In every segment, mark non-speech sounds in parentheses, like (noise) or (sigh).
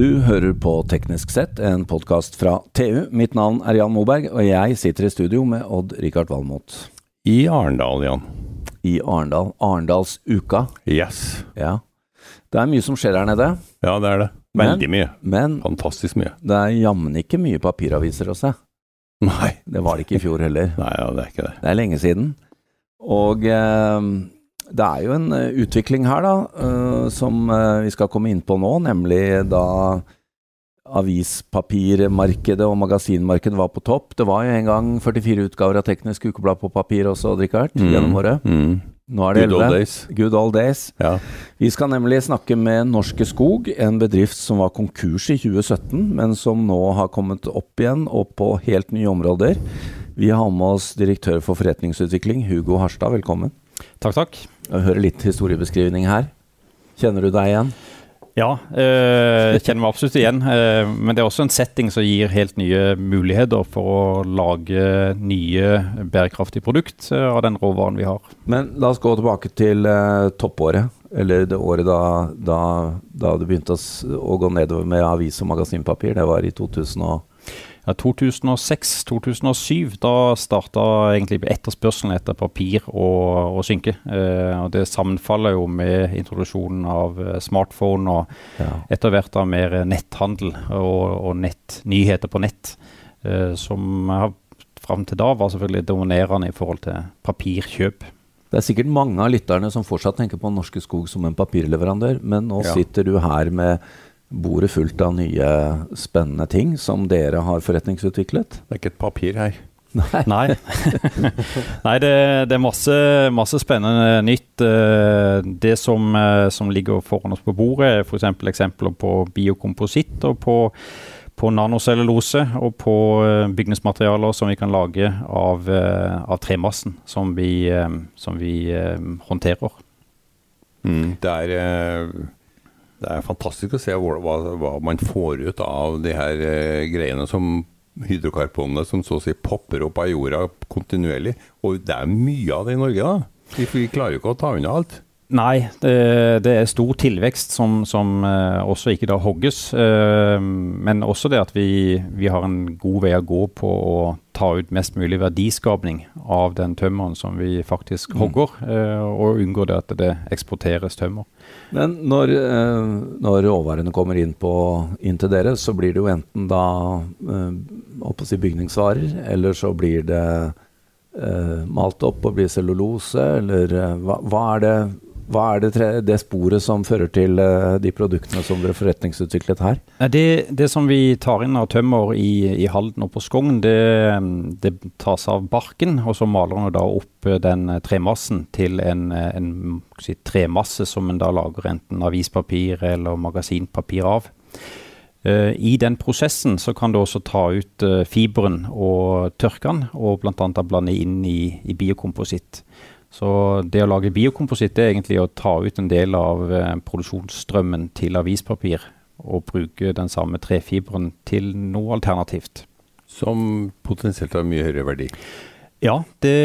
Du hører på Teknisk sett, en podkast fra TU. Mitt navn er Jan Moberg, og jeg sitter i studio med Odd-Rikard Valmot. I Arendal, Jan. I Arendal. Arendalsuka. Yes. Ja. Det er mye som skjer her nede. Ja, det er det. Veldig Men- mye. Men Fantastisk mye. det er jammen ikke mye papiraviser å se. Nei. Det var det ikke i fjor heller. Nei, ja, det er ikke det. Det er lenge siden. Og eh, det er jo en eh, utvikling her, da, eh, som eh, vi skal komme inn på nå, nemlig da avispapirmarkedet og magasinmarkedet var på topp. Det var jo en gang 44 utgaver av Teknisk Ukeblad på papir også, Richard, gjennom året. Mm. Nå er det Good old days. Good old days. Ja. Vi skal nemlig snakke med Norske Skog, en bedrift som var konkurs i 2017, men som nå har kommet opp igjen og på helt nye områder. Vi har med oss direktør for forretningsutvikling, Hugo Harstad. Velkommen. Takk, takk. Jeg hører litt historiebeskrivning her. Kjenner du deg igjen? Ja, jeg kjenner meg absolutt igjen. Øh, men det er også en setting som gir helt nye muligheter for å lage nye bærekraftige produkt øh, av den råvaren vi har. Men la oss gå tilbake til toppåret. Eller det året da, da, da det begynte å, å gå nedover med avis- og magasinpapir. Det var i 2000 og Ja, 2006-2007, da starta egentlig etterspørselen etter papir og, og synke. Eh, og det sammenfaller jo med introduksjonen av eh, smartphone og ja. etter hvert da mer netthandel og, og nett, nyheter på nett, eh, som fram til da var selvfølgelig dominerende i forhold til papirkjøp. Det er sikkert mange av lytterne som fortsatt tenker på Norske Skog som en papirleverandør, men nå Ja. sitter du her med bordet fullt av nye spennende ting som dere har forretningsutviklet. Det er ikke et papir her. Nei. Nei, (laughs) Nei det, det er masse, masse spennende nytt. Eh, Det som, eh, som ligger foran oss på bordet, er f.eks. eksempler på biokompositt og på, på nanocellulose og på eh, bygningsmaterialer som vi kan lage av, av tremassen som vi, som vi håndterer. Mm. Det, er, det er fantastisk å se hva, hva, man får ut av de her eh, greiene som hydrokarbonene som så å si popper opp av jorda kontinuerlig. Og det er mye av det i Norge, da. Vi, vi klarer jo ikke å ta unna alt. Nei, det, det er stor tilvekst som, som eh, også ikke da hogges. eh, men også det at vi, vi har en god vei å gå på å ta ut mest mulig verdiskapning av den tømmeren som vi faktisk hogger, eh, og unngå det at det eksporteres tømmer. Men når, når råvarene kommer inn, på, inn til dere, så blir det jo enten da si bygningsvarer, eller så blir det malt opp og blir cellulose, eller hva, hva er det hva er det, det sporet som fører til eh, de produktene som dere forretningsutviklet her? Det, det som vi tar inn av tømmer i, i Halden og på Skogn, det, det tas av barken, og så maler man da opp eh, den eh, tremassen til en, en si, tremasse som en da lager enten avispapir eller magasinpapir av. I den prosessen så kan du også ta ut fiberen og tørke den, og bl.a. blande inn i, i biokompositt. Så det å lage biokompositt er egentlig å ta ut en del av eh, produksjonsstrømmen til avispapir og bruke den samme trefiberen til noe alternativt. Som potensielt har mye høyere verdi. Ja, det,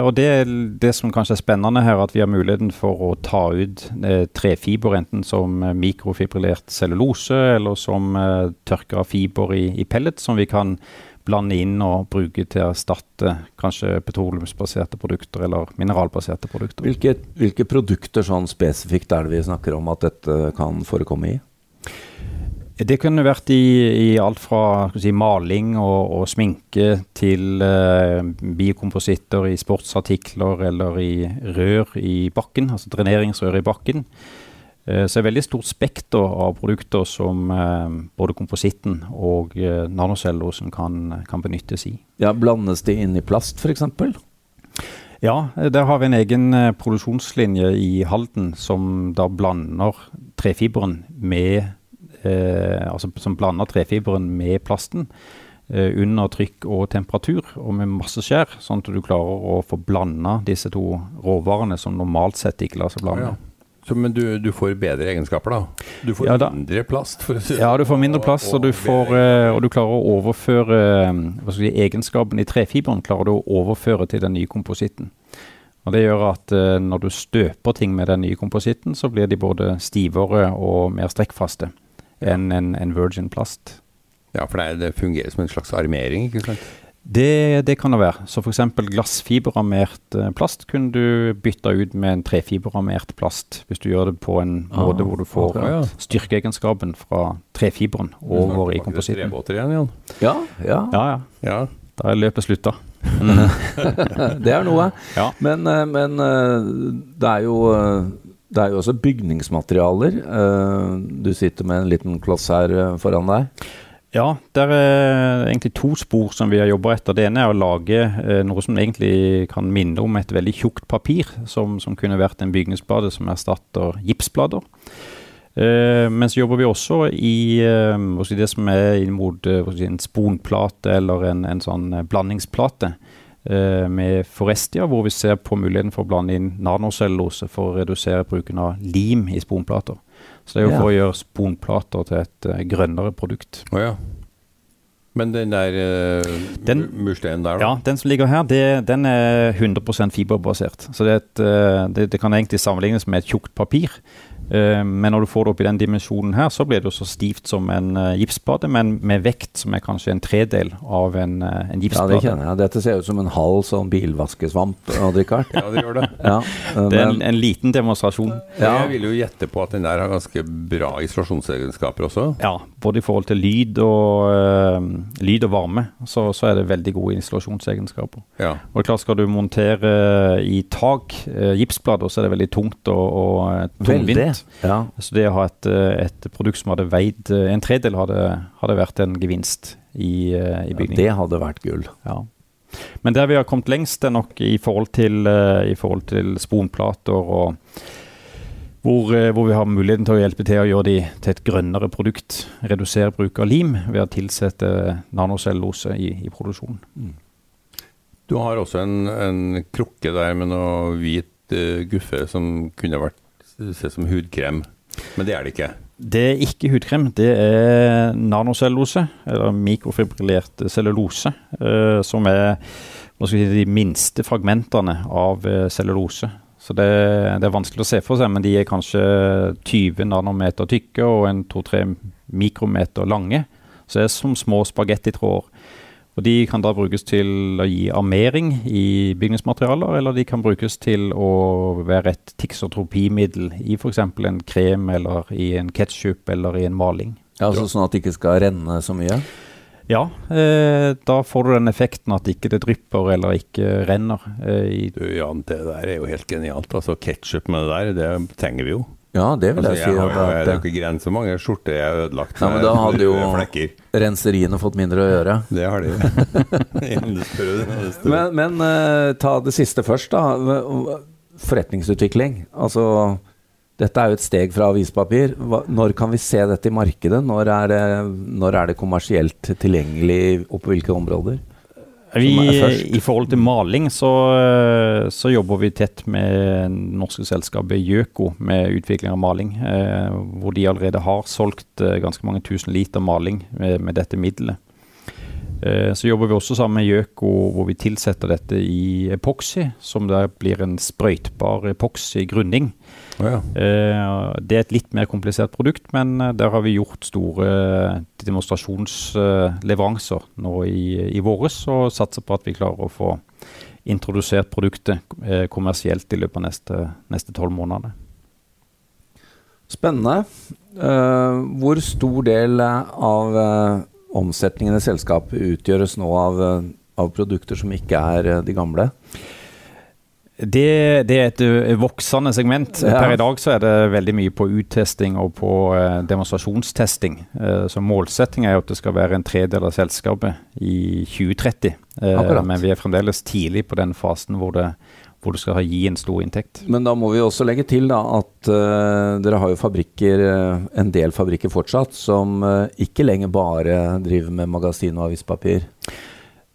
og det er det som kanskje er spennende her, at vi har muligheten for å ta ut eh, trefiber enten som mikrofibrillert mikrofibrilert cellulose eller som eh, tørka fiber i, i pellet, som vi kan blande inn og bruke til å erstatte kanskje petroleumsbaserte produkter eller mineralbaserte produkter. Hvilke, hvilke produkter sånn spesifikt er det vi snakker om at dette kan forekomme i? Det kunne vært i, i alt fra si, maling og, og sminke til eh, biokompositter i sportsartikler eller i rør i bakken, altså dreneringsrør i bakken. Eh, så det er veldig stort spekter av produkter som eh, både kompositten og eh, nanocellulosen kan, kan benyttes i. Ja, Blandes de inn i plast, f.eks.? Ja, der har vi en egen produksjonslinje i Halden som da blander trefiberen med eh, Altså som blander trefiberen med plasten eh, under trykk og temperatur og med masse skjær, sånn at du klarer å få blanda disse to råvarene som normalt sett ikke lar seg blande. Ja. Så, men du, du får bedre egenskaper, da? Du får Ja, da- mindre plast? For å si Ja, du får mindre og- plass, og, du, får, eh, og du klarer å overføre eh, si, egenskapen i trefiberen klarer du å overføre til den nye kompositten. Og Det gjør at eh, når du støper ting med den nye kompositten, så blir de både stivere og mer strekkfaste enn en, en virgin plast. Ja, for det, det, fungerer som en slags armering, ikke sant? Det, det kan det være. Så f.eks. glassfiberarmert eh, plast kunne du bytta ut med en trefiberarmert plast, hvis du gjør det på en ah, måte hvor du får okay, styrkeegenskapen fra trefiberen over i kompositten. Igjen. Ja, ja. ja, ja. ja. Da er løpet slutta. (laughs) det er noe. Ja. Men, eh, men, eh, det er jo det er jo også bygningsmaterialer. Du sitter med en liten kloss her foran deg. Ja, det er egentlig to spor som vi har jobba etter. Det ene er å lage eh, noe som egentlig kan minne om et veldig tjukt papir, som, som kunne vært en bygningsblade som erstatter gipsblader. Eh, men så jobber vi også i eh, det som er inn mot en sponplate eller en, en sånn blandingsplate med Forestia, hvor vi ser på muligheten for å blande inn nanocellulose for å redusere bruken av lim i sponplater. Så det er jo for å gjøre sponplater til et uh, grønnere produkt. Oh, ja. Men den der uh, den, mursteinen der, da? Ja, den som ligger her, det, den er 100% fiberbasert. Så det, et, uh, det, det, kan egentlig sammenlignes med et tjukt papir. Uh, men når du får det opp i den dimensjonen her, så blir det jo så stivt som en uh, gipsplate, men med vekt som er kanskje en tredel av en, uh, en gipsplate. Ja, det kjenner jeg. Dette ser ut som en halv sånn bilvaskesvamp, ja, det gjør det. (laughs) ja, det er en, en, liten demonstrasjon. Ja. Jeg vil jo gjette på at den der har ganske bra isolasjonsegenskaper også. Ja, både i forhold til lyd og, lyd og varme, så, så, er det veldig gode isolasjonsegenskaper. Ja. Og klart Skal du montere i tak gipsblader, så er det veldig tungt og, og tungvint. Ja. Så det å ha et, eh, et, produkt som hadde veid eh, en tredel, hadde, hadde vært en gevinst i, eh, i bygningen. Ja, det hadde vært gull. Ja. Men der vi har kommet lengst, er nok i forhold til, i forhold til sponplater og hvor, hvor, vi har muligheten til å hjelpe til å gjøre de til et grønnere produkt. Redusere bruk av lim ved å tilsette nanocellulose i, i produksjonen. Mm. Du har også en, en, krukke der med noe hvit uh, guffe som kunne vært ser ut som hudkrem, men det er det ikke. Det er ikke hudkrem, det er nanocellulose, eller mikrofibrillert cellulose, eh, som er si, de minste fragmentene av eh, cellulose. Så det, det, er vanskelig å se for seg, men de er kanskje 20 nanometer tykke og en 2-3 mikrometer lange. Så det er som små spagettitråder. Og De kan da brukes til å gi armering i bygningsmaterialer, eller de kan brukes til å være et tiksotropimiddel i f.eks. en krem, eller i en ketsjup eller i en maling. Ja, altså Sånn at det ikke skal renne så mye? Ja, eh, da får du den effekten at ikke det drypper eller ikke renner. Eh, du, Jan, det der er jo helt genialt. Altså Ketsjup med det der, det trenger vi jo. Ja, det vil altså, jeg, si. Jeg, har, jeg, det er jo ikke grenser hvor mange skjorter jeg har ødelagt ja, men Da hadde jo (laughs) flekker. renseriene fått mindre å gjøre. (laughs) Det har de. (laughs) men, men uh, ta det siste først, da. Forretningsutvikling. Altså, dette er jo et steg fra avispapir. Når kan vi se dette i markedet? Når er det, når er det kommersielt tilgjengelig, og på hvilke områder? Vi, I forhold til maling så, så, jobber vi tett med norske selskapet Gjøko med utvikling av maling. Eh, hvor de allerede har solgt eh, ganske mange tusen liter maling med, med dette middelet. Eh, så jobber vi også sammen med Gjøko hvor vi tilsetter dette i epoksy, som der blir en sprøytbar epoksy-grunning. Oh, ja. Eh, det er et litt mer komplisert produkt, men eh, der har vi gjort store demonstrasjonsleveranser nå i, i våres, og satser på at vi klarer å få introdusert produktet kommersielt i løpet av neste tolv måneder. Spennende. Uh, hvor stor del av uh, omsetningen i selskapet utgjøres nå av, uh, av produkter som ikke er de gamle? Det, det, er et uh, voksende segment. Per i dag så er det veldig mye på uttesting og på demonstrasjonstesting. Så målsettingen er at det skal være en tredel av selskapet i 2030. men vi er fremdeles tidlig på den fasen hvor det, hvor du skal gi en stor inntekt. Men da må vi også legge til da, at dere har jo fabrikker, en del fabrikker fortsatt, som ikke lenger bare driver med magasin og avispapir.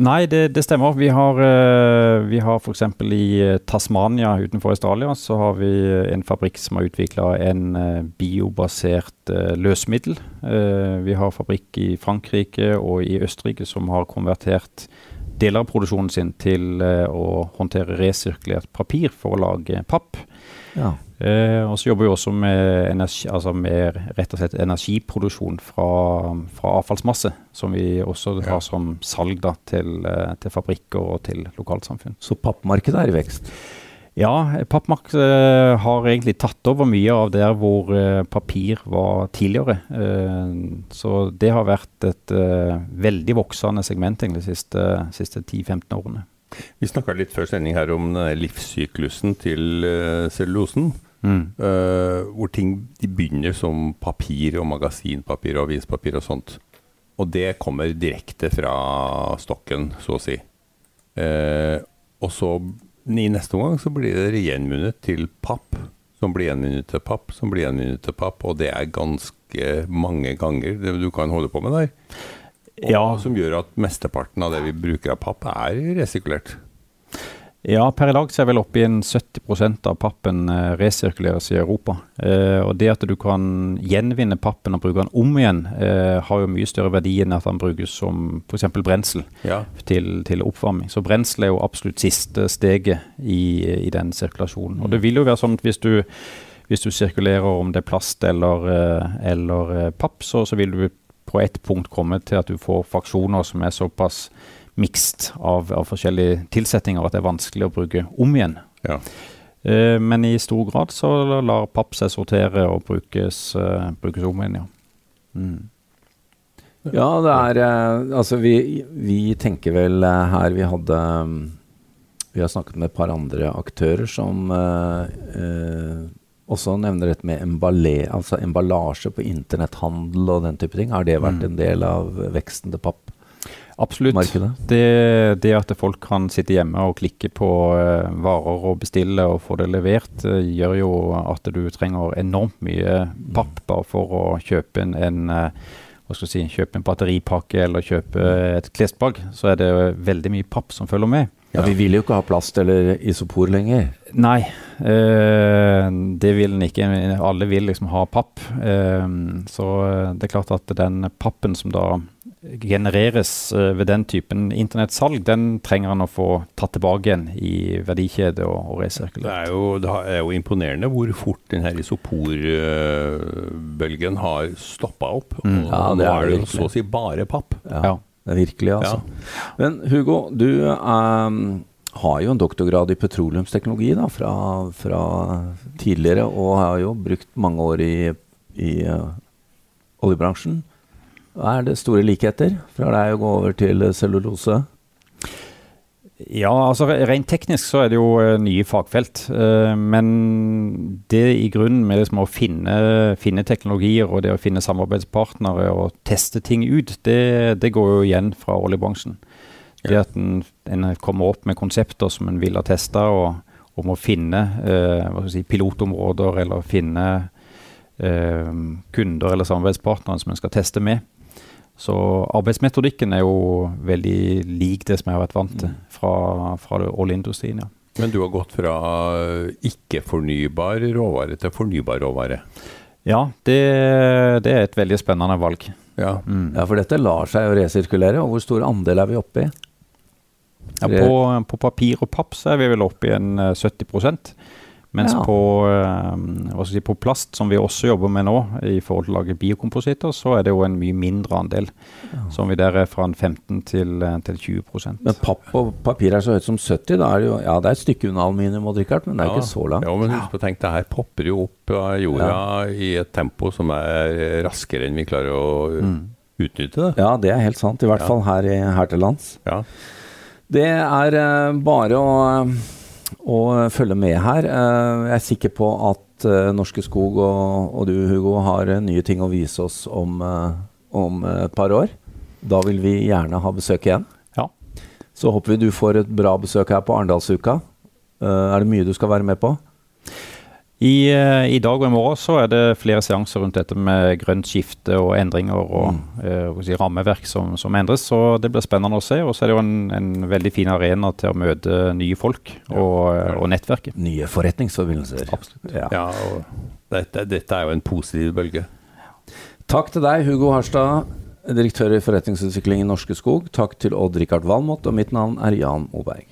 Nei, det, det, stemmer. Vi har, uh, vi har f.eks. i eh, Tasmania utenfor Australia så har vi eh, en fabrikk som har utvikla en uh, biobasert uh, løsmiddel. vi har fabrikk i Frankrike og i Østerrike som har konvertert deler av produksjonen sin til å håndtere resirkulert papir for å lage papp. Ja. Eh, og så jobber vi også med, energi, altså med rett og slett energiproduksjon fra, fra avfallsmasse, som vi også Ja. har som salg da, til, eh, til fabrikker og til lokalsamfunn. Så pappmarkedet er i vekst. Ja, Pappmark eh, har egentlig tatt over mye av der hvor eh, papir var tidligere. Eh, så det har vært et veldig voksende segment egentlig de siste, siste 10-15 årene. Vi snakka litt før sending her om livssyklusen til cellulosen. Mm. hvor ting de begynner som papir og magasinpapir og avispapir og sånt. Og det kommer direkte fra stokken, så å si. Og så i neste omgang så blir det gjenvunnet til papp, som blir gjenvunnet til papp, som blir gjenvunnet til papp, og det er ganske mange ganger det du kan holde på med der. Og Ja. Som gjør at mesteparten av det vi bruker av papp, er resirkulert. Ja, per i dag så er vel oppe i en 70% av pappen eh, resirkuleres i Europa. Eh, og det at du kan gjenvinne pappen og bruke den om igjen, eh, har jo mye større verdi enn at den brukes som f.eks. brensel Ja. til, til oppvarming. Så brensel er jo absolutt siste steget i, i den sirkulasjonen. Og det vil jo være sånn at hvis du, hvis du sirkulerer om det er plast eller, eh, eller eh, papp, så, så vil du på et punkt komme til at du får fraksjoner som er såpass mixed av, av forskjellige tilsetninger at det er vanskelig å bruke om igjen. Ja. Eh, men i stor grad så lar papp seg sortere og brukes, uh, brukes om igjen, ja. Mm. Ja, det er eh, Altså, vi, vi tenker vel her Vi hadde Vi har snakket med et par andre aktører som også nevner dette med emballé, altså emballasje på internetthandel og den type ting. Har det vært Mm. en del av veksten til Absolutt. Det, det at folk kan sitte hjemme og klikke på eh, varer og bestille og få det levert, eh, gjør jo at du trenger enormt mye papp bare for å kjøpe en, en eh, hva skal si, kjøpe en batteripakke eller kjøpe et klesplagg. Så er det veldig mye papp som følger med. Ja, Vi vil jo ikke ha plast eller isopor lenger. Nei, eh, det vil en ikke. Alle vil liksom ha papp. Eh, så det er klart at den pappen som da genereres eh, ved den typen internettsalg, den trenger han å få tatt tilbake igjen i verdikjede og, og Det er, jo, det er jo imponerende hvor fort den her isoporbølgen har stoppa opp. Mm. Og Ja, nå er er det jo virkelig. så å si bare papp. Ja. Det er virkelig, altså. Men Hugo, du um, har jo en doktorgrad i petroleumsteknologi da, fra, fra tidligere, og har jo brukt mange år i, i uh, oljebransjen. Er det store likheter fra deg å gå over til cellulose? Ja, altså rent teknisk så er det jo eh, nye fagfelt. eh, men det i grunnen med liksom å finne, finne teknologier og det å finne samarbeidspartnere og teste ting ut, det, det går jo igjen fra oljebransjen. Det at en, en kommer opp med konsepter som en vil ha testa, og, og må finne eh, si, pilotområder eller finne eh, kunder eller samarbeidspartnere som en skal teste med. Så arbeidsmetodikken er jo veldig lik det som jeg har vært vant til fra, fra oljeindustrien. Ja. Men du har gått fra ikke-fornybar råvare til fornybar råvare. Ja, det, det er et veldig spennende valg. Ja. Mm. Ja, for dette lar seg jo resirkulere, og hvor stor andel er vi oppe i? Ja, på, på papir og papp så er vi vel oppe i en eh, 70 mens Ja. på, hva skal si, på plast, som vi også jobber med nå, i forhold til å lage biokompositter, så er det jo en mye mindre andel. Som vi der er fra en 15 til, eh, til 20% Men papp og papir er så høyt som 70. Da er det jo ja, det er et stykke unna aluminium, og Richard, men det er ja. ikke så langt. Ja, men husk på, tenk, det her popper jo opp av jorda i et tempo som er raskere enn vi klarer å utnytte det. Ja, det er helt sant. I hvert Ja. fall her, i, her til lands. Ja. Det er eh, bare å, å følge med her. Eh, jeg er sikker på at eh, Norske Skog og, og du, Hugo, har eh, nye ting å vise oss om, om et par år. Da vil vi gjerne ha besøk igjen. Ja. Så håper vi du får et bra besøk her på Arendalsuka. Er det mye du skal være med på? I, eh, I dag og i morgen så er det flere seanser rundt dette med grønt skifte og endringer og mm. hva skal si, rammeverk som, som endres. Så det blir spennende å se. Og så er det jo en, en veldig fin arena til å møte nye folk og, ja. og nettverket. Nye forretningsforbindelser. Absolutt. Ja. ja og dette, dette er jo en positiv bølge. Takk til deg, Hugo Harstad, direktør i forretningsutvikling i Norske Skog. Takk til Odd-Rikard Valmot, og mitt navn er Jan Moberg.